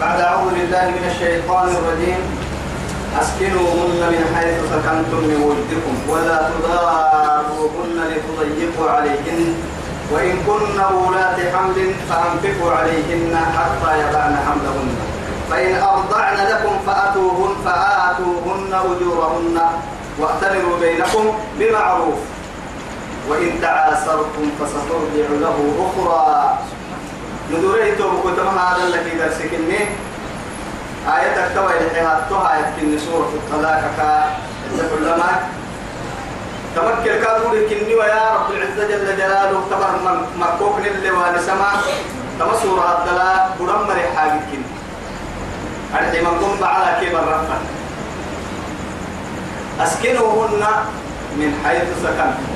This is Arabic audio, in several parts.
بعد أعوذ بالله من الشيطان الرجيم. أسكنوهن من حيث سكنتم من وجدكم ولا تضاروهن لتضيقوا عليهن. وإن كن أولاة حمل فأنفقوا عليهن حتى يضعن حملهن. فإن أرضعن لكم فأتوهن فآتوهن أجورهن واعتمروا بينكم بمعروف. وإن تعاسرتم فسترجع له أخرى. ندوري تو كنت ما هذا الذي درسكني آية التوى الحياة توها يتكني سورة الطلاق كا كلما تمكن كادور كني ويا رب العزة جل جلاله تبر من مكوك اللي ونسمع تما سورة الطلاق برم مري حاجة كني. أرحي من قم على كيف الرفع. أسكنوهن من حيث سكنتم.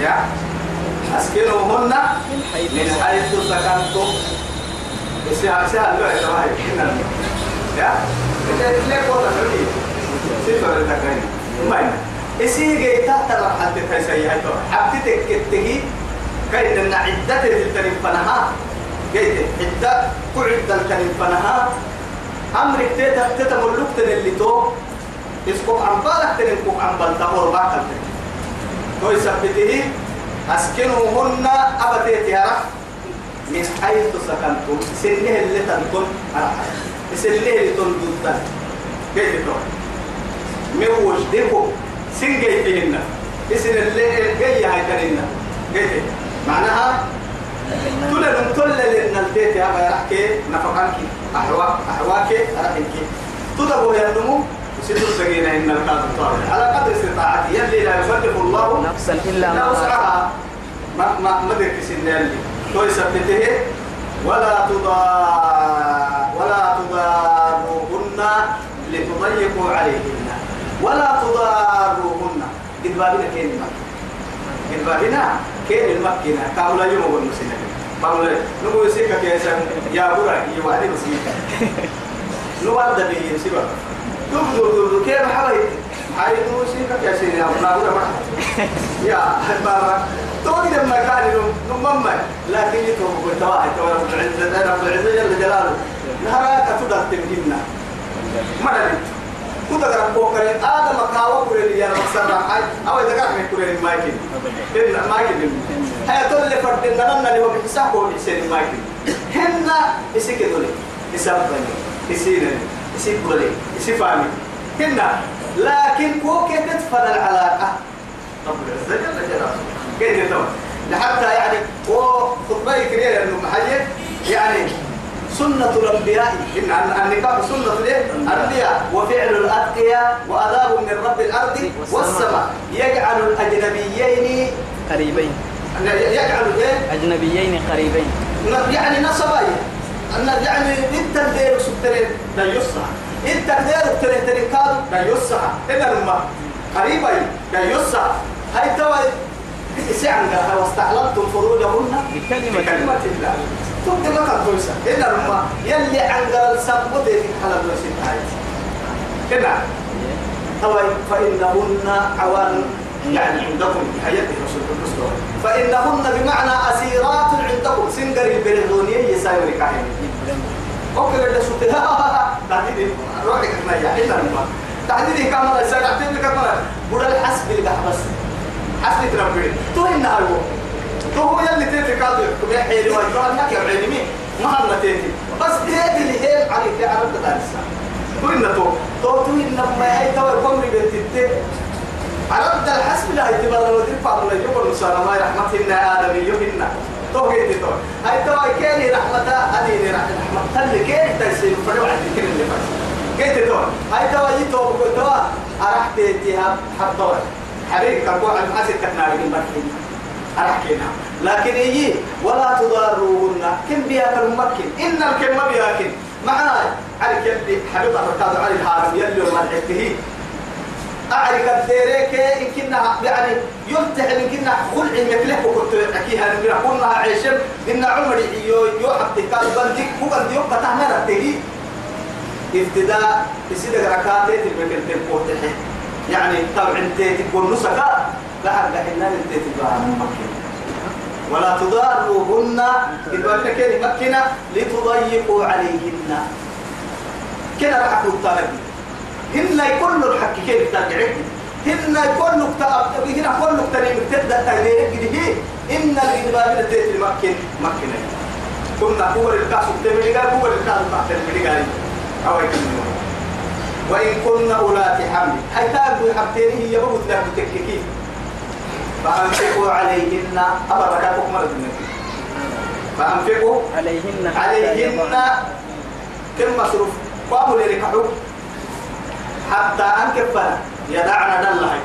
يا؟ أسكنوهن من حيث سكنتم. إسيا إسيا لو إسمعي كنا يا؟ إذا ليه قوة تقولي سيفر التكريم ما هنا إسي جاي تحت هاي تو حبتك كتجي كاين إن عدة التنين فنها جيت عدة قعدة التنين فنها أمرك تيتا تيتا ملوك تنين اللي تو إسكوك عن بالك تنين كوك عن بالتهور تو يثبته أسكنوهن أبتيت يا رح من حيث سكنتم. سنه اللي تنتم سنه اللي تنتم كيف من وجدكم. سن جاي فيهن. اسن اللي جاي هاي كرينا كيف معناها من تلا لأن البيت يا ما يحكي نفقانك. أحواك أحواك. أرحمك. تدبوا يا النمو سجينا إن الكاد طارئ على قدر استطاعته يلي لا يكلف الله نفسا إلا ما وسعها ما ما ما درك سن يلي تو يثبته ولا تضار ولا تضاروهن لتضيقوا عليهن. ولا تضاروهن. قد بابنا كين المكة. قد بابنا كين المكة. كاملا يوم والمسلمين كاملا نقول يسيك كيسا يا برا يوالي مسيك نوال دبي يسيبا دب دب دب كيف حبايب هاي نوسيك يا سيدي أبنا برا يا بابا تقول لما كان يوم نمم لكن يتوب بالتواعي توا رب العزة رب العزة جل جلاله نهارك تدر تمكننا كذا رب بوكر آدم كاوا كوري يا رب سر هاي أو إذا كان كوري مايكين إن مايكين هاي تقول لي فرد نرنا اللي هو بحساب هو يصير مايكين هنا يسيك دولي يساب بني يسير يسيب بولي يسيب فامي هنا. لكن كوكي تدفن العلاقة. رب العزة جل جلاله كيف يتوه لحتى يعني هو خطبة كريه انه محيي يعني سنة الأنبياء. إن النكاح سنة الأنبياء. وفعل الأتقياء وأداب من رب الأرض والسماء. يجعل الأجنبيين قريبين. يجعل إيه؟ أجنبيين قريبين. يعني نصبي أن يعني أنت دير سبترين لا يصح أنت دير ترين ترين كادو لا يصح إلا لما قريبين لا يصح هاي توا سعنها واستعلمتم فروجهن بكلمة بكلمة الله. تبدي ما كان تويسا إلا لما يلي عند السبب دي حلب وسيط هاي. كنا توا فإنهن عوان يعني عندكم حياة رسول الله. فإنهن بمعنى أسيرات عندكم. سنجر البرهونية يساوي كاين أوكي ولا شو تها تعديد روحك ما يا إلا لما تعديد كاميرا يساوي تعديد كاميرا. بودا الحسب اللي بس. حسب تربي تو إن هاي تو هو يلي تيتي كادو كم يحيي لما يقول لك يا علمي ما هم بس تيتي اللي هي عليك عرب تدرسها تو إن تو. تو تو إن ما هي تو. القمر بنتي عرفت الحسب لا يتبرر بعض لا يقول نسأل ما رحمتنا آدم يهنا. تو هي تو هاي تو كيني رحمة أديني رحمة. تلي كيني تيسير فلو عندي كل اللي بس كيت تو هاي تو يتو بقول تو أرحت تيها حطوا حبيبي كقول عن حاسد تكناري من بكين أرحكينا لكن يجي ولا تضاروهن. كم بياكل ممكن إن الكم ما بياكل معاي. على كيف حبيب الركاز على الهارم يلي وما الحكيه أعرف الديريك إن كنا يعني يلتح إن كنا خلع يكله وكنت أكيها نقول قلنا عيشم إن عمري يو يو حتى قال بنتك هو بنتي يوم بتعمل تهي ابتداء يصير ركعتين تبقى تنقوت يعني طبعا انت تقول نسكا لا حد إن انت تبقى ولا تضاروهن إذا كان مكنا لتضيقوا عليهن. كنا راح أقول طالب هن يكون الحق كيف ترجعك هن يكون نقطة هنا كل نقطة تبدأ تغيير هي إن الإدبار الدين مكن مكنا كنا هو الكاس تبدي قال هو الكاس تحت تبدي قال أو وإن كنا أولاد حمل حتى أقول حبتين هي بقول لك تككي فأنفقوا عليهن. أبركاتكم مرة فأنفقوا عليهن. عليهن. كم مصروف؟ قاموا لركحوا حتى أنكفنا يدعنا دل هاي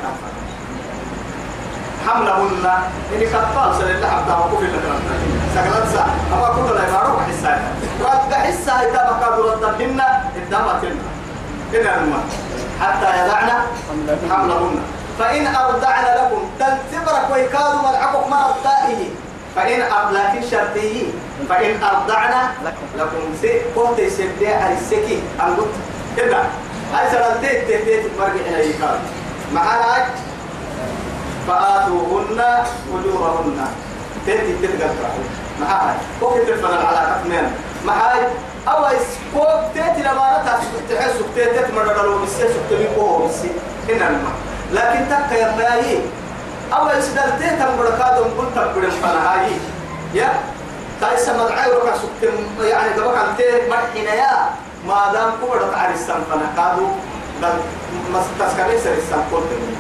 حملهن. إني كفال سنة اللي حتى وقف لك سكرت ساعة أما كل لا يفعلوا حسا رد حسا إذا ما كانوا ردهن إدامتهن إلى الماء حتى يدعنا حملهن. فإن أرضعن لكم تنتبرك ويكادوا ملعبك ما أرضائه فإن لكن شرطيه فإن أرضعنا لكم. سي يسبدي على السكي أنقط كده هاي سرالتين تهديت مرجع إلى يكاد معانا فآتوهن أجورهن تهدي تلقى معاها وقت الفن العلاقة من معاي أو إسكوب تهدي لما نتعس تحس تهدي مرة لو بسي سكتبين قوة بسي هنا الماء لكن يا مايي أو إسدال تهدي مركادهم كنت أقول فنهاي يا؟ تايسا مدعي ورقا سكتم يعني عن تهدي مرحنا يا. ما دام كبرت عرسان فنكادو بل تسكري سرسان قلتني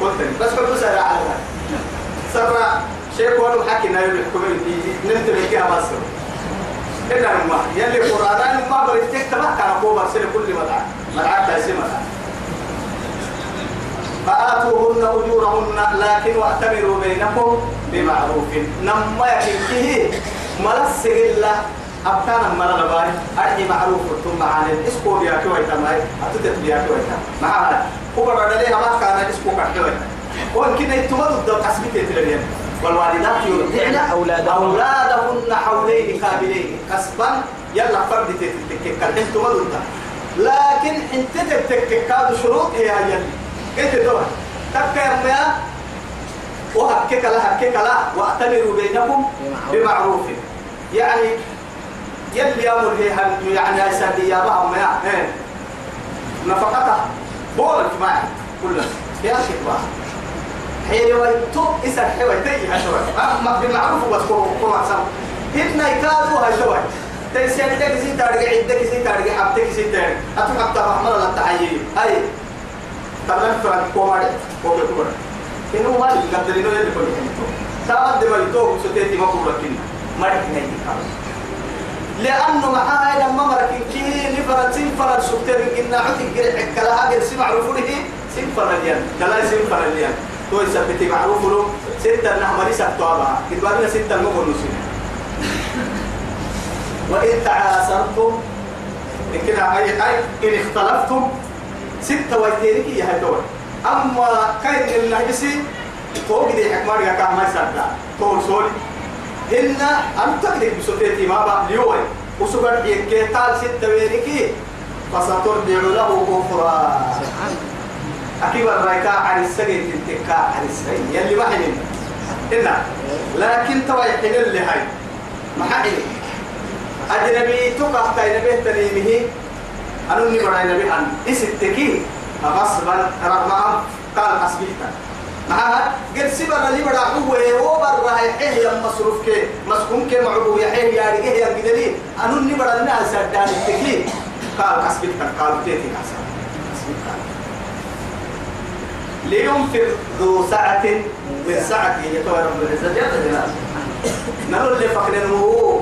قلتني بس كنت سرع على ذلك. سرع شيء قولوا حكي نايو الحكومة نمت لكيها مصر إلا ما يلي قرآن ما بريتك تبع كان أقوى برسل كل مدعى مدعى تايسي مدعى فآتوهن أجورهن لكن واعتبروا بينكم بمعروف. نما يكفيه ملس إلا أبتانا مرة لباري أرحي معروف ثم عن الإسكو بياكي ويتا ماي أتتت بياكي ويتا. معها هو بعد ليه ما كان الإسكو كحي ويتا. وإن كنا يتمدوا الدم حسبتي تلين والوالدات يرضعن أولادهن. حولين كاملين كسبا يلا فرد تتكك الحين تمدوا لكن انت تتكك هذا شروط هي هي انت دوا تكا يا وهكك لا هكك لا. واعتبروا بينكم بمعروف. يعني يلي أمر هي هن- يعني اسد يا بهم يا إيه. نفقتها. بول معي كلها. يا شيخ بقى حين ويتو إسر حوي تي هشوي ما بالمعروف بس كو كو عسام هنا يكادوا هشوي تيسير تك سي تارجع عندك سي تارجع حبتك سي تارجع أتوقع حتى محمد الله تعيي أي تبلغ فرق كوماري كومي كوماري إنه ما يقدرينه يلي كل سامد دبلتو ستيتي ما كوماري كنا ما يحكي لأنه معاي لما مركن كي نفرتين فرد سكتر إن عتق جرح كلها جل سمع عرفونه سين فرليان كلا سين فرليان تو يثبت معروف له ستة نحمري سكتوابا كتبنا ستة المغل نسين وإن تعاسرتم إن كده أي أي إن اختلفتم ستة ويتينك يا هدول أما كاين النهجسي فوق دي حكمار يا كام ما يصدق طول سوري هن أن تقدر بسوتيتي ما بقى ليوي وسبر يكيتال ستة ويريكي فسترجع له أخرى أكيد الرأيكا عن السجن تنتكا عن السجن يلي ما إنا لكن توا يحل اللي هاي ما حلم أجنبي تقع تاينبه تنيمه أنو نبرا ينبي عن إستكي غصبا رغم قال حسبيتا معها قد سبر اللي بدا هو هو برا يا مصروف كي مسكون كي معبو يحيه يا رجيه يا قدلي. أنو نبرا الناس سدان التكي قال حسبيتا قال تيتي حسب لينفق ذو سعة من سعته يتوى رب العزة جل جلاله نقول اللي فقرين هو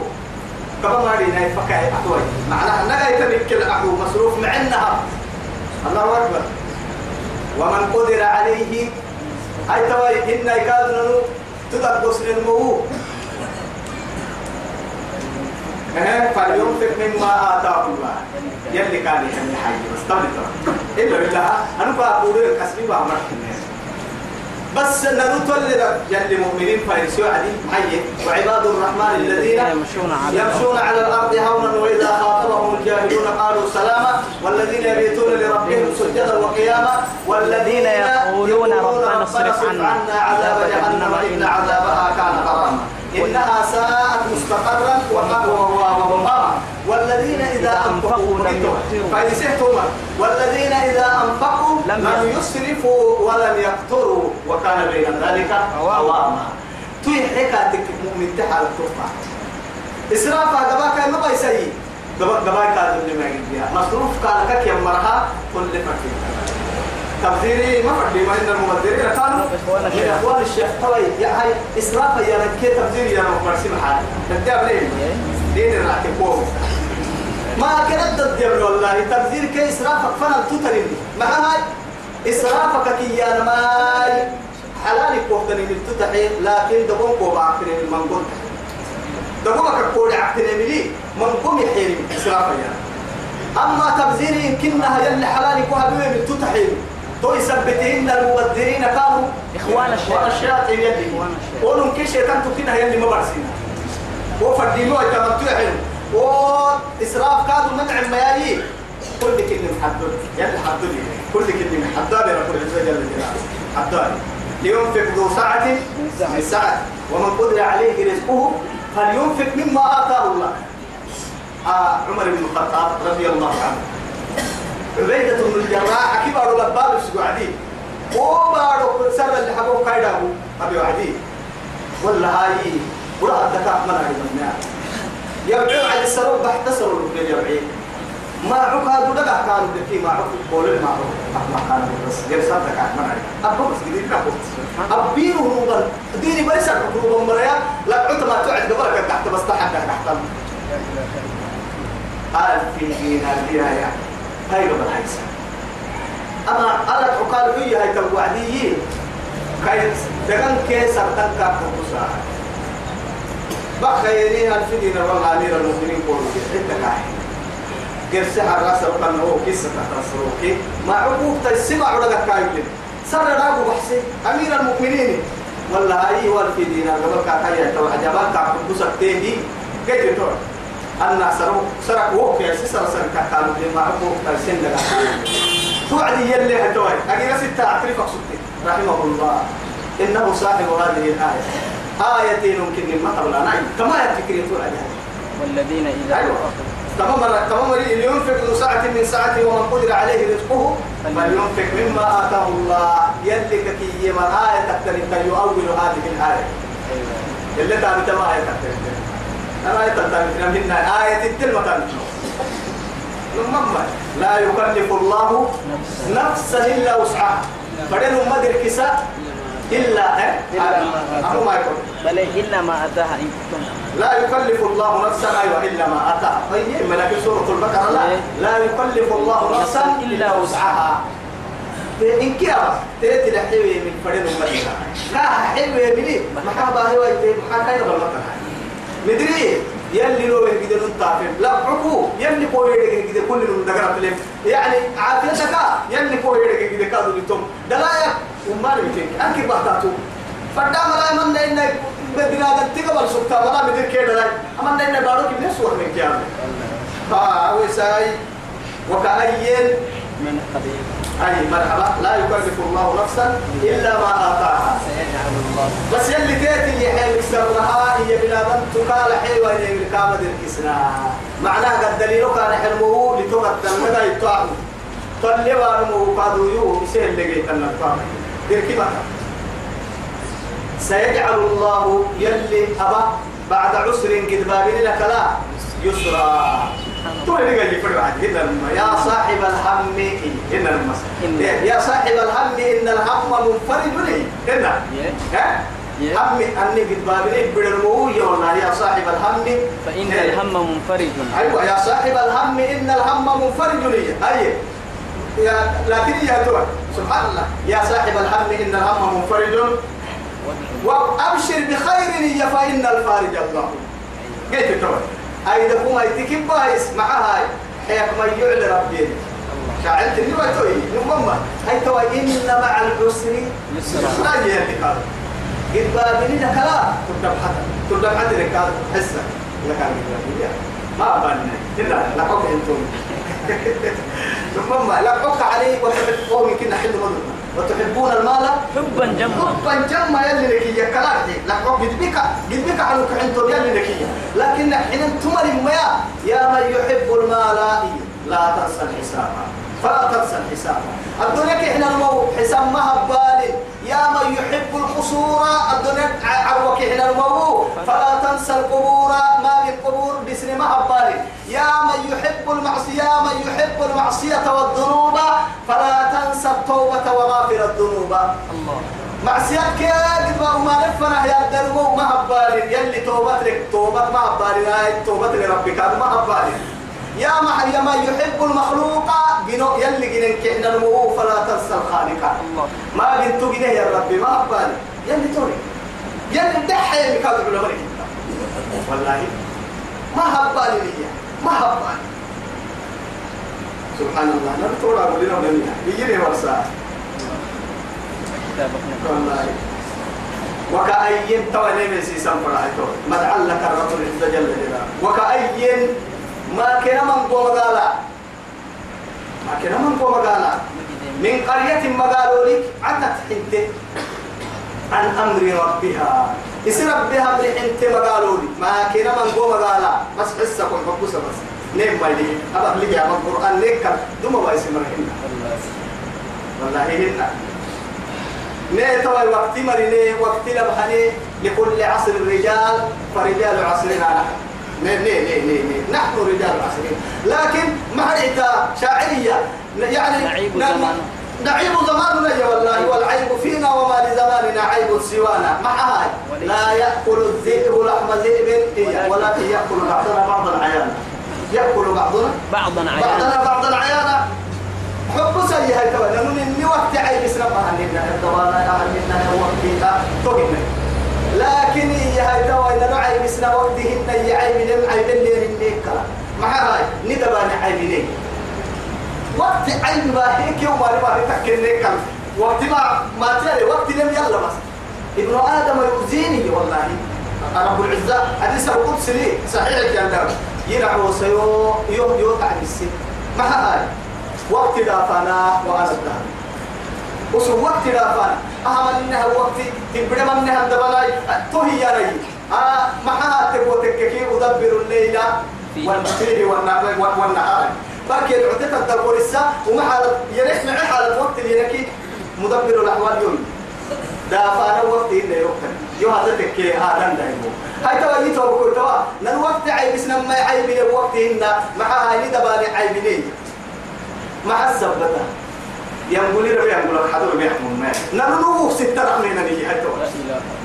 كما ما رينا يفكا أحوي معناها أنها يتمكن أحو مصروف معنها الله أكبر. ومن قدر عليه أي توي إن يكاد ننو تدبس للمو إيه فلينفق مما آتاه الله. يلي كان يحمي حي بس طبعا إلا بالله أنا بقول كسبي بعمر بس اللي يلي مؤمنين فايسوا عدي حي وعباد الرحمن الذين يمشون على يمشون على الأرض هونا وإذا خاطبهم الجاهلون قالوا سلاما والذين يبيتون لربهم سجدا وقياما والذين يقولون ربنا اصرف عنا عذاب جهنم إن عذابها كان غراما إنها ساءت مستقرا وق- و- و- ومقاما والذين إذا أنفقوا لم. يقتروا. فإن سهتم والذين إذا أنفقوا لم يسرفوا ولم يقتروا وكان بين ذلك قواما توي حكاتك مؤمن تحال التوفى إسرافها قباك ما بيسي قباك هذا اللي ما يجيها مصروف كان كك يمرها كل فكين تبذيري ما فردي ما إن المبذرين كانوا. من إخوان الشيخ. طوي يا هاي إسرافا يا نكي تبذيري يا مقرسي محل تبدأ بلين دين الراتب ما كانت يا والله. تبذير كي إسرافك فنا تترين مع هاي؟ إسرافك كي يا ماي حلالك وقتني للتتحي لكن دبون كوبا عقتني من قلت دبونك كوري عقتني ملي من قم يحيري إسرافا يا. أما تبذيري يمكنها يلي حلالك وهبوه للتتحي تو يثبتهن المبذرين كانوا. إخوان الشياطين يلي. قولوا كي شيطان تكينها يلي ما برسينا وفردينو يتمتع حلو وإسراف كادوا منع ميايي كل كلمة محدد يلي حدد كل كلمة محدد رب العزة جل جلاله. حدد لينفق ذو سعة من سعة. ومن قدر عليه رزقه فلينفق مما آتاه الله. آه عمر بن الخطاب رضي الله عنه. عبيدة بن الجراح كبار لباب السقعدي وبارو سر اللي حبوه كايداه أبي وعدي. ولا هاي ولا الدكاء من هاي يبعو على السرور بحتسروا الرجل يبعي ما عك هذا دقا كانوا دكي ما عك قول ما عك ما كانوا بس يرسل دكاء من هاي أبو بس قدير كابوت أبينه هو ديني بريس أكبر مريا. لا عت ما تعد قبلك تحت بس تحت تحت. ألف دينار فيها يعني هاي قبل سنة. أما ألا تقال هي هاي توعديين كاي دكان كيس أبتن كابوسا بخيري الفدين والله أمير المؤمنين قولوا حتى كاي قرسها الراس وكان هو كيس تحت ما عقوق تسمع ولا كايبلين سر راقو بحسي أمير المؤمنين. والله هاي والفدين قبل كاي توعجبان كابوسا تيجي كيف تقول أن سرق سرق وقت يا سر سرق كانوا لما عقوق تسين لك توعدي يلي هتوي أجي أعترف أقصدك رحمه الله. إنه صاحب هذه الآية. آية ممكن ما قبل نعم كما يفكر توعد والذين إذا أيوة. تمام تمام لينفق ذو سعة من سعته ومن قدر عليه رزقه فلينفق مما آتاه الله. يلي كي من آية تختلف. يؤول هذه الآية. أيوة. اللي تعمل تما آية تختلف. أنا آية تختلف. من آية التلمة لا يكلف الله نفسا. إلا وسعها. فدين ما دركسا؟ إلا إيه؟ إلا ما أهو ما يقول بل إلا ما أتاها إن كنتم لا يكلف الله نفسا أيوة إلا ما أتى طيب ملك سورة البقرة لا. لا يكلف الله نفسا إلا وسعها. إن كيا تأتي لحيوي من فريد المدينة. كاها حلوة مني ما كان هو يتي ما كان يبغى مدري؟ يلي لو يقدر نطافل لا عقو يلي كو كده كل من دغرا فيلم يعني عافيتك يلي كو كده كادو لتم دلايا وما نمتك انك بحتاتو فدا ملا من إن بدنا تقبل سكتا. ولا مدير كده لا أما إن بارو كده سوى من كيان ها وساي وكأين من قبيل. أي مرحبا. لا يكلف الله نفسا إلا ما آتاها. سيجعل الله بس يلي تيتي اللي حيل يكسرها هي بلا بنت تقال حلوة اللي بالكامة الكسنا معناها قد دليله كان حلمه لتغطى المدى يتوعد طلبا نمو قادوا يو اللي جيت النفاق دير كما سيجعل الله يلي أبا بعد عسر قد بابين لك لا يسرا. تقول لي قال يفرع هنا يا صاحب الهم هنا المسا يا صاحب الهم إن الهم منفرد لي. هنا ها. هم أني قد بابين بدرمو يا والله يا صاحب الهم. فإن إيه. الهم منفرج أيوة يا صاحب الهم إن الهم منفرد لي. أي. يا لكن يا ترى سبحان الله. يا صاحب الهم إن الهم منفرد. وأبشر. بخير يا فإن الفارج الله. قلت ترى أي دكما يتكب بايس مع هاي حياك ما يعلى ربي شاعرت اللي ما توي. نمما هاي توي. إن مع العسر. يسرا. يا كار قد بابني لك لا. تردب حتى. تردب حتى لك هذا لك أنا ما بنا إلا لقوك أنتم. نمما لقوك عليه وتبقوا من كنا حل مدرنا وتحبون المال؟ حبا جما. حبا جما يلي لك يا كلاكي لك قد بك قد بك عنك حنتم يلي لك لكن حين تمر ما يا من يحب المال لا تنسى الحساب. فلا تنسى الحساب. الدنيا كحنا المو حساب ما بالي يا من يحب القصور الدنيا عروك حنا المو فلا تنسى القبور ما بالقبور بسن ما بالي يا من يحب المعصية يا من يحب المعصية والذنوب فلا تنسى التوبة وغافر الذنوب. الله معصيتك يا قد ما نفنا يا درمو ما هبالي يلي توبتك توبة ما هبالي لا توبة لربك ما هبالي يا ما يحب جنو يلي جنن كحنا المو فلا تنسى الخالق. ما بنتو جنه يا ربي ما هبالي يلي توري يلي دحي اللي كاتب مريك والله ما هبالي لي ما هبالي. سبحان الله نرتورا بولينا بلنا بيجي ورسا والله. وكأي تولي من سيسان فرعيتو مدعل لك الرسول عز جل جلاله. وكأي ما كان من قوم كان من قوم قالا من قرية مقالوا لك عتت حنت عن أمر ربها. اسم ربها بالحنت مقالوا لك ما كان من قوم قالا بس حسكم حبوسة بس. نيم لي أبا لي يا القرآن ليك دوما بايس مرحنا والله هنا. نه توي وقت مريني وقت لبحني. لكل عصر الرجال فرجال عصرنا نحن. نحن رجال عصرين. لكن يعني نعيب زماننا. نعيب زماننا يا والله والعيب فينا وما لزماننا عيب سوانا. مع هاي لا يأكل الذئب لحم ذئب. ولكن يأكل بعضنا بعض العيان يأكل بعضنا؟ بعضا عيانا. بعضنا بعض العيانا حب سيء هاي تبا. لأنه إني وقت عيب اسلام أهلنا الدوانا أهلنا وقتها تقنا لكن هي هاي تبا. إذا نعيب اسلام وقتهن يعيب لم عيب اللي كلا مع هاي ندبان عيب ليه وقت عيب ما هيك يوم ما نبغى تكني كلا وقت ما ما تري وقت لم يلا بس. ابن آدم يؤذيني والله. رب العزة. حديث القدس لي. صحيح الجندر ينعو سيو يوم يوقع بالسن مع هاي وقت دافنا وأنا الدهر. وسو وقت دافنا أهم إنها وقت. تبدأ منها الدبلاي تهي يا ري آه مع تبغى تككي أدبر الليل والمسير والنهار والنهار. بركي العدة الدبور السا ومع يريح مع حالة وقت اللي ينكي مدبر الأحوال يوم. دافانا وقت إنه يوقت يو هذا تكي هذا دايمو هاي توا يتوا بكل توا نن وقت عيب اسنا ما عيب لي وقت إن مع هاي دبالي عيب لي مع السبتة ينقول لي ربي ينقول لك حضر بيحمل ما نرنو ستة رحمين نجي. هاي توا.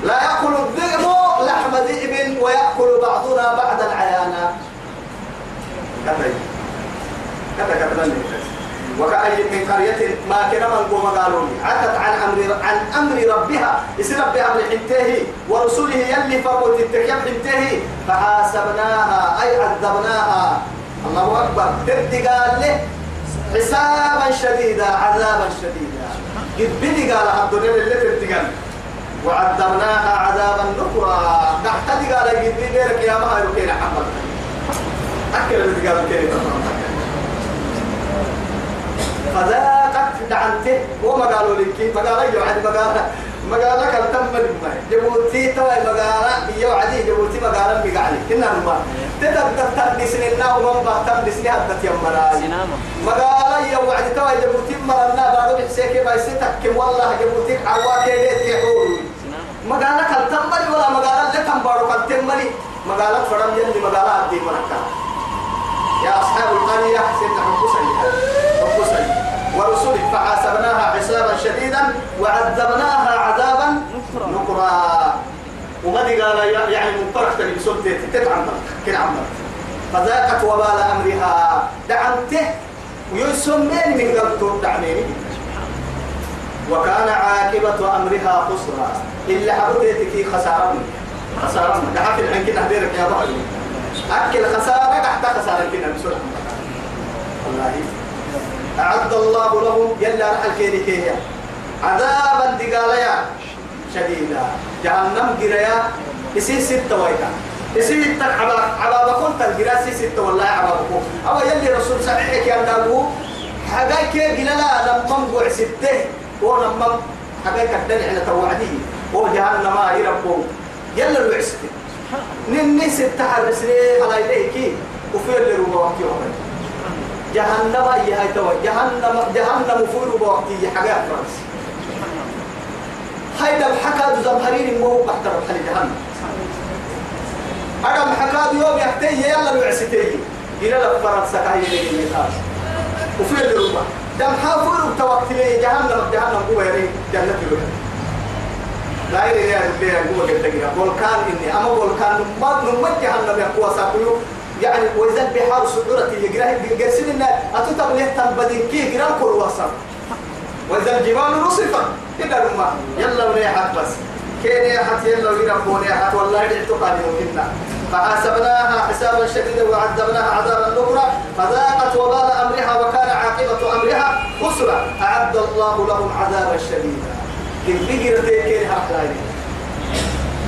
لا يأكل الذئب لحم ذئب ويأكل بعضنا بعد العيانا كذا كذا كذا وكأي من قرية ما كان من قوم قالوا عتت عن أمر عن أمر ربها. يصير ربها أمر حنته ورسوله يلي فقلت التكيب حنته فحاسبناها أي عذبناها. الله أكبر. تبدي قال له حسابا شديدا عذابا شديدا. قد بدي قال عبد الله اللي تبدي قال وعذبناها عذابا نكرا. تحتدي قال قد بدي يا ما يركينا حمد. أكل اللي قال كيف فذاقت دعنته وما قالوا لك ما قال يو عدي ما قال ما قال لك تم ما جبوتي تو ما قال يو عدي جبوتي ما قال بي قال كنا ما تتبت تندسن لنا وما ما تندسن حتى يمرا سينما ما قال يو عدي تو جبوتي مرنا بعد بحسيك بايستك والله جبوتي عواك ليت ما قال لك تملي ولا ما قال لك تم بارو ما قال لك فرم يلي ما قال عبدي مركا يا أصحاب القرية سيدنا حبسني ورسله فحاسبناها حسابا شديدا وعذبناها عذابا نكرا. وغدي قال يعني من طرف تلي بسلطة تتعمل كده عمل فذاقت وبال أمرها. دعمته ويسمين من قلبه دعميني. وكان عاقبة أمرها خسرا. إلا حبتك خسارة. خسارة. دعك الحين كده هديرك يا بعض أكل خسارة تحت خسارة كده بسرعة. والله. أعد الله لهم يلا رحل كيهيا عذابا دقاليا. شديدا. جهنم قريا. يسي ستة ويتا يسي ستة عبا عبا كنت القرا يسي ستة والله عبا بكو أو يلي رسول صحيحك يا دابو حقاي كي قلنا لا لما مقوع ستة. ونما حقيقة الدنيا على توعدي. وجهنم يربو يلا الوعسك نني ستة بسري على إليك وفي اللي ربا وقتي جهنم هي هاي تو جهنم جهنم فور ربا وقتي حاجة فرنس هاي ده الحكا زمهرين مو بحتر بحال جهنم. أنا محكاد يوم يحتي يلا الوعستي إلى فرنسا كاي اللي خلاص وفي ربا دم حافر وتوكل جهنم جهنم هو يري جنة الوحيد لا يري يا ربي هو قلت لك قول كان إني. أما كان ما نمت جهنم يقوى ساقيو يعني وإذا البحار سعورة يجراه يقسم إن أتوتم له تنبدين كي جرام كل وصل. وإذا الجبال نصفت إلا رما يلا ونيحت بس. كين يحت يلا ويربون يحت والله اعتقاد مهمنا فحاسبناها حسابا شديدا وعذبناها عذابا نكرا. فذاقت وبال أمرها وكان عاقبة أمرها خسرا. أعد الله لهم عذابا شديدا. كيف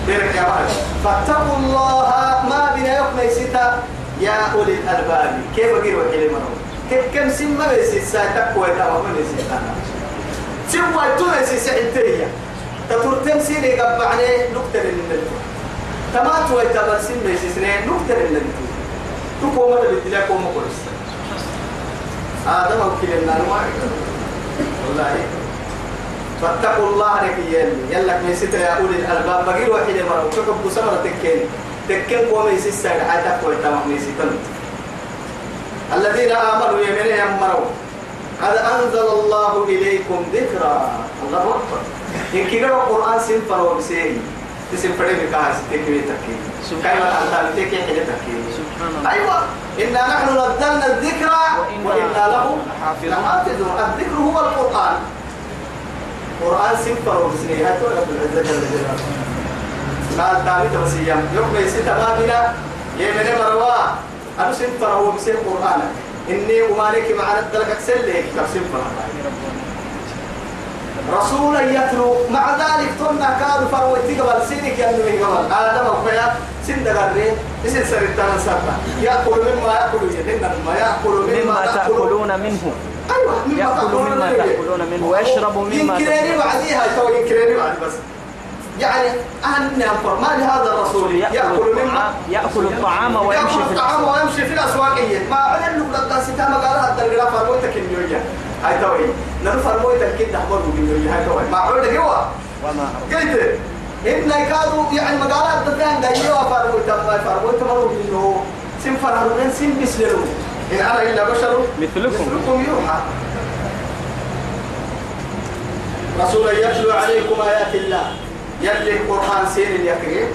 بيرك يا بعد. فاتقوا الله ما بنا يقني ستا يا أولي الألباب كيف وحيلي منهم كيف كم سمى بيسي ساعتك ويتا ومن بيسي سمى يتونا يسي سعيدتيا تترتم سيني قبعني نكتر من تمات ويتبر سن بيسي سنين نكتر من تقوم بالدلاك ومقرس آدم وكيل النار والله. فاتقوا الله لك يلي يلك من ستة يا أولي الألباب. بقي واحد مرة وتحب سمرة تكين تكين قوم يسيس سايد حياتك ويتامك من ستة الذين آمنوا يمنين يمروا قد أنزل الله إليكم ذكرى الله أكبر. إن كده القرآن سنفر وبسيه تسم فريق كاس تكوي تكي كيف أنت تكي حاجة تكي الله. أيوة. إنا نحن نزلنا الذكرى وإنا له لحافظون. الذكر هو القرآن. قرآن سنفر وبسيه هاتوا رب العزة جل جلاله. قال تامي توسيام يوم يسيت ما بنا يمن مروا أنا سنفر وبسيه قرآن إني أمالك معنا الدلك أكسل لك سنفر رسولا يتلو مع ذلك تنا كانوا فرويتي قبل سينك يا نبي قبل آدم وفيا سند غري اسم سرطان سرطان يأكل مما يأكل يدنا ما يأكل مما مما تأكلون منه. أيوة مما مما تأكلون منه. ويشرب مما ينكرني بعديها تو ينكرني بعد بس. يعني أهل أنفر ما لهذا الرسول يأكل الطعام يأكل الطعام ويمشي يأكل في الطعام الأسواق ويمشي في الأسواق. ما علم له لقد ستة مقالة الدرجة فرويتك النيوية هاي توي. نلو فرويتك كده حمر النيوية هاي توي. ما عود جوا وما قلت إن كانوا يعني مقالات تفهم دايوا فرويت ما فرويت مروا إنه سن فرهرون سن بسلو إن أنا إلا بشر. مثلكم. مثلكم يوحى. رسول يتلو عليكم آيات الله. يلي القرآن سين يكري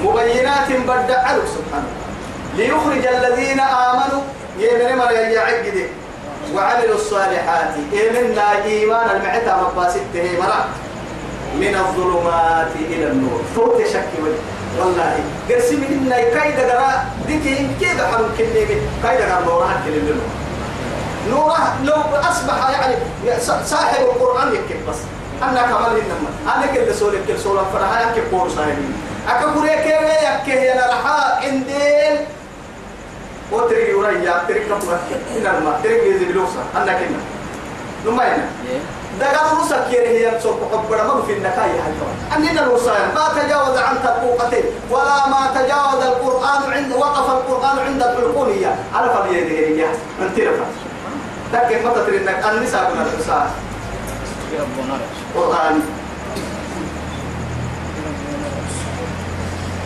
مبينات بدع عليك سبحانه. ليخرج الذين آمنوا. يمن ما يعقد. وعملوا الصالحات. إيمنا إيمان. المعتى مباسته مرا. من الظلمات إلى النور. فوت شك والله. قسم إن كيد قراء ديكي كيد حرم كنيمي كيد قراء نورها كلمة. نوره لو أصبح يعني صاحب أنا كمان إنما. أنا كل سولة كل سولة فرها يكتب قول صاحبي أكبر يكيه يكيه أنا رحاء إنديل. وتري وريا تري كم إنما تري بيزي بلوسا أنا كنا نما هنا دقال رسك يري هي تصور قبر ما في النكاية هاي أننا الوصايا ما تجاوز عن تبوقته ولا ما تجاوز القرآن عند وقف القرآن عند الحلقونية على فبيده هي. من ترفع لكن ما تدري انك النساء من يا ربنا قرآن.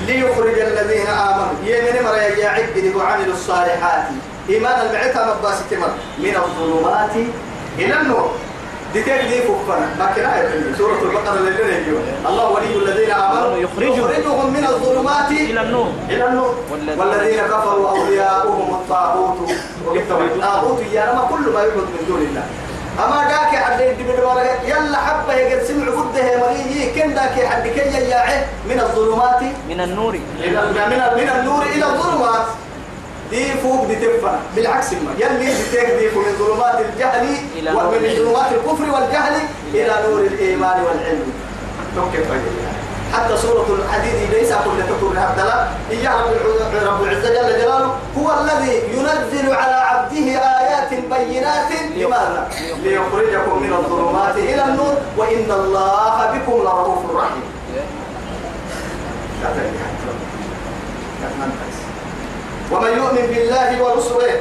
ليخرج الذين آمنوا. يمن مرة يعبد وعملوا الصالحات. إيمان المعتى مباس تمر من الظلمات إلى النور. دي تجدي فكنا ما كنا يقول سورة البقرة اللي نجيو الله ولي الذين آمنوا. يخرجهم. من الظلمات إلى النور. إلى النور. والذين- كفروا أولياؤهم الطاغوت. الطاغوت يا رما كل ما يعبد من دون الله. أما داك حد يدي بالورقة يلا حبة يقد سمع فده مريي كن داك حد كي يجاعه من الظلمات؟ من النور. إلى من من النور إلى الظلمات. دي فوق دي تنفع بالعكس ما يلي دي تهدي من ظلمات الجهل ومن. ظلمات الكفر والجهل إلى نور الإيمان والعلم. توكل حتى سورة الحديد ليس كل تكون عبدالله إياه رب الع- رب العزة جل جلاله هو الذي ينزل على عبده آيات بينات لماذا؟ ليخرجكم من الظلمات إلى النور وإن الله بكم لرؤوف رحيم. ومن يؤمن بالله ورسله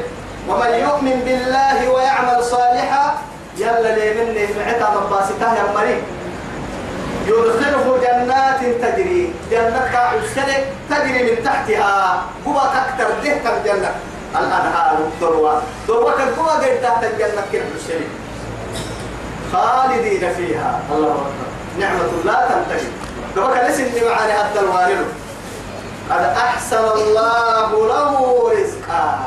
ومن يؤمن بالله ويعمل صالحا يلا لي مني معتا مباسكه يا مريم. يدخله جنات تجري. جنة كعسكرة تجري من تحتها. هو أكثر ده الجنة. الأنهار ذروة ذروة كالقوة قد تحت الجنة كالعسكرة خالدين فيها. الله أكبر. نعمة لا تنتهي. ذروة كالسن معنا حتى الوارد قد أحسن الله له رزقا.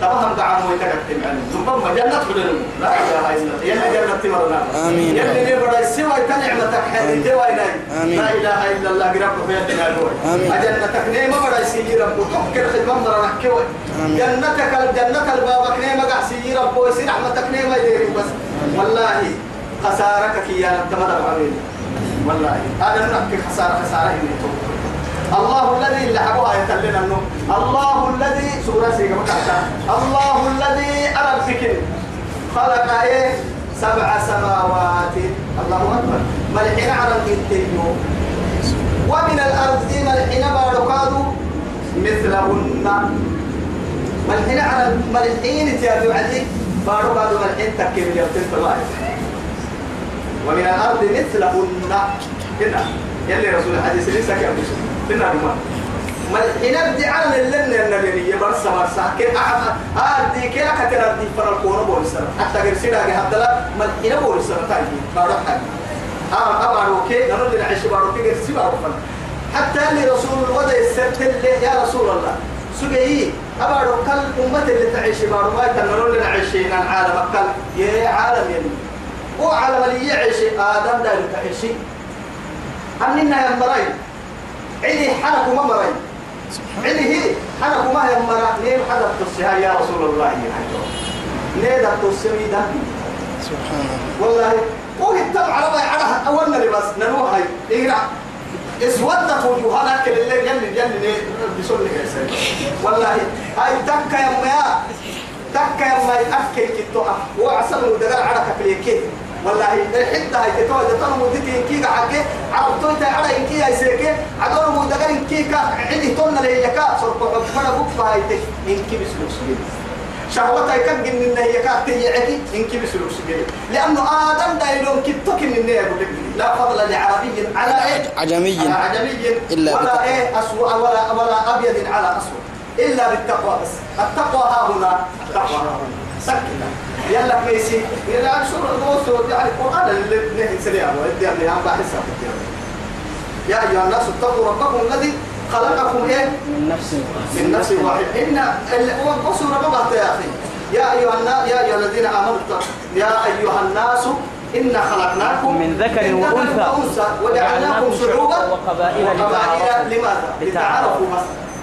تفهم دعم ويتكتم عنه. ثم جنة بدل لا إله إلا الله يلي جنة تمرنا آمين. يلي نبرا السوى تنعمتك حديث آمين. لا إله إلا الله. قرب في يدنا نور. أجنتك نيمة برا يسيجي رب تفكر خدمة نحكي آمين. جنتك الجنة البابك نيمة قاع سيجي رب ويسير رحمتك نيمة يديري بس. والله خسارتك يا نتمنى بعمين والله. هذا نحكي خسارة خسارة. إني توقف الله الذي حبوها يتلنا انه الله الذي سورة سيقى الله الذي أنا بفكر خلق إيه؟ سبع سماوات. الله أكبر. ملحين على الانتيو ومن الأرض ملحين باركادو مثلهن. ملحين على ملحين تيابي علي. باركادو ملحين تكيب اليوتين الله ومن الأرض مثلهن. هنا. يلي رسول الحديث ليس كأبوش هنا رمان ملحين ابدي على اللن النبي برسا برسا كي أحد أردي كي لك تردي فرقونا بولسنا حتى غير سيدا حتى لا. ملحين بولسنا تاجي بارك آه أبارو كي نقول لنا عيش بارو كي غير سيدا بارو حتى اللي رسول الوضع السرت اللي يا رسول الله. سجي أبارو كل أمة اللي تعيش بارو ما تنقول لنا عيشين العالم كل يا عالم يلي وعلى اللي يعيش. آدم دار تعيشي أننا يا عيني حنك ما عيني هي حنك ما هي مرا نيم حدث تصيها يا رسول الله. نيدا تصيها ده سبحان الله. والله وهي التبع على على أولنا لبس نروح هاي. إقرأ. اسودت وجوهنا كل اللي يلي يلي بسول لك والله هاي تكا يا ميا تكا يا ميا أفكي كتو وعسل ودقال على كفليكي. والله الحدة هاي تتوى تتوى مدتي كي حقي عرفتوي تعالى إنكي هاي سيكي عدور مدقال إنكي كا عندي تونا لهي يكا صرفوا حبنا بكفا هاي تك إنكي بسلوك سبيل شهوتها يكن إن هي كانت يعدي إنك بسلوك سجل. لأنه آدم دايلون كتوك من النية لا فضل لعربي على إيه؟ عجمي على عجمي إلا ولا. إيه؟ أسوأ ولا ولا أبيض على أسود. إلا بالتقوى بس. التقوى ها هنا. التقوى. ها هنا سكت يلا ميسي. يلا شو الدوس يعني القرآن اللي نحن سريع. ودي أنا هم بحسها يا أيها الناس اتقوا ربكم الذي خلقكم إيه؟ من نفس من نفس واحد. إن الرسول ما يا أخي. يا أيها الناس يا أيها الذين آمنوا يا أيها الناس إنا خلقناكم من ذكر وأنثى. وجعلناكم شعوبا وقبائل وقبائل. لماذا؟ لتعارفوا. بس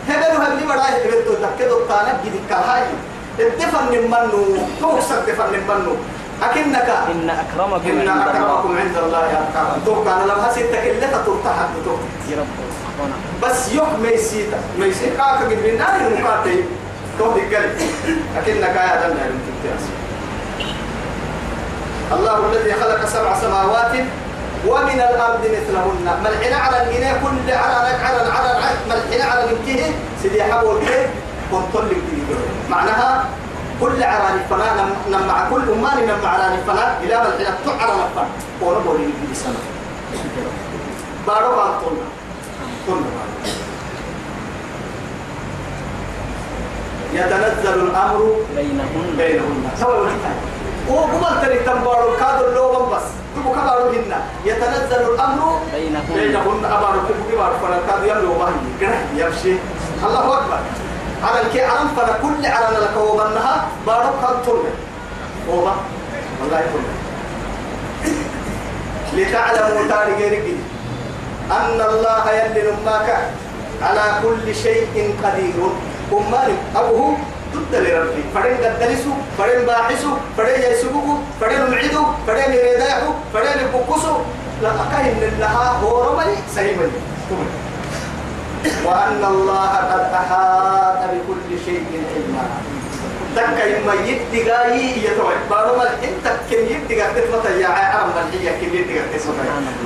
هبلوا هبلي بداية هبلتوا تكدوا الطانة جديد. كالهاي الدفن من منو؟ توكسر دفن من منو؟ أكنك إن أكرمكم إن أكرمكم عند الله أتقاكم توكا أنا لما هسيت تكلفة ترتاح توكا يا رب. وأنا بس يوم ميسيتا. ميسيتا كاكا قد بنار المقاتل. تو القلب لكنك يا دم الله الذي خلق سبع سماوات ومن الأرض مثلهن. ملحنا على الجنيه كل على على على ملحنا على الجنيه سيدي حبوا الكيف كنتم معناها كل عراني فنا نم مع كل أمان نم عراني فنا إلى ملحنا تعرى نفر ونبولي في سنة. بارو بان طلنا طلنا يتنزل الأمر بينهن. بينهن. سوى الوحيد وقبل تري تنبارو كادو اللوغم بس. تبو كبارو هنا؟ يتنزل الأمر بينهن. بينهن. أبارو تبو كبارو فلا كادو يملو بهي قرح يمشي. الله أكبر. على الكي عرم فلا كل عرم لك وبنها بارو كاد طلع وبا والله طلع لتعلموا تاري غيرك أن الله يلي نماك على كل شيء قدير. أماني أبوه ضد لربي. فرين قدلسو فرين باحسو فرين يسبوكو فرين معيدو فرين يريداحو فرين يبقسو لا أكاين لها هو رمي سيمني وأن الله قد أحاط بكل شيء علما. تكا يما يدقاي يتوي بارو مال إنت كن يدقا تفتا يا عام ملحية كن يدقا تسمع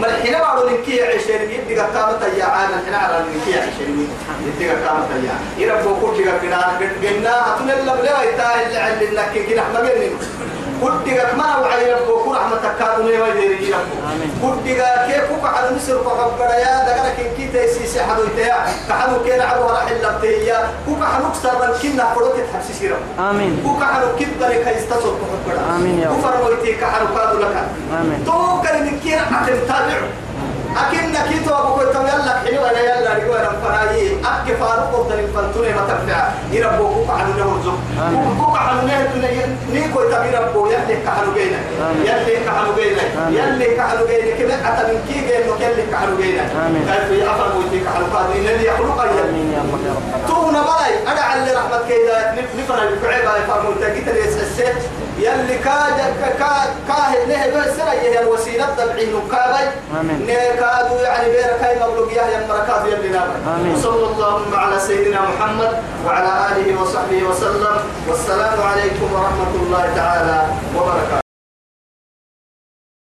ملحنا بارو لنكي عشرين. يدقا كامتا يا عام ملحنا على لنكي عشرين. يدقا كامتا يا يربو دقا كنا قلنا هتون اللي بلا يتا اللي علي لك. كنا إحنا قلنا كدقا ما وعي ربو كل رحمة كادوني ما يدري ربو كدقا كيف كوكا على مصر وحبنا يا دقنا كن كي تيسيسي حدو يتيا كحدو كينا عبو راح إلا بتيا. كوكا حنوكسر من كنا فروت تحبسي ربو آمين. كوكا حنو كيف بريكا يستصل وحبنا آمين يا رب. كفر ويتي كحنو كادو لك. آمين. توكل من كينا عتم تابعه أكن كيتو أبو كنت يلا حلو أنا يلا رجوا أنا فراي أك فاروق قدر الفنتوني ما تنفع. يربو كوكا حنو له زوج. كوكا حنو له نيكو تبي ربو يلي كحنو جينا آمين. يلي كحنو جينا آمين. يلي كحنو جينا كذا أتى من كي جينا يلي كحنو جينا آمين. كيف يأفر ويتي كحنو قادر الذي يخلق يلي تونا بلاي. أنا على رحمة كذا نفر الفعيبة يفهموا تجيت اليسسات يلي كاد كا كاهل له بس هي الوسيلة تبعين كابي. نكادوا يعني بيرك هاي مبلوغ يا مركات يلي آمين. وصلى اللهم على سيدنا محمد وعلى آله وصحبه وسلم والسلام عليكم ورحمة الله تعالى وبركاته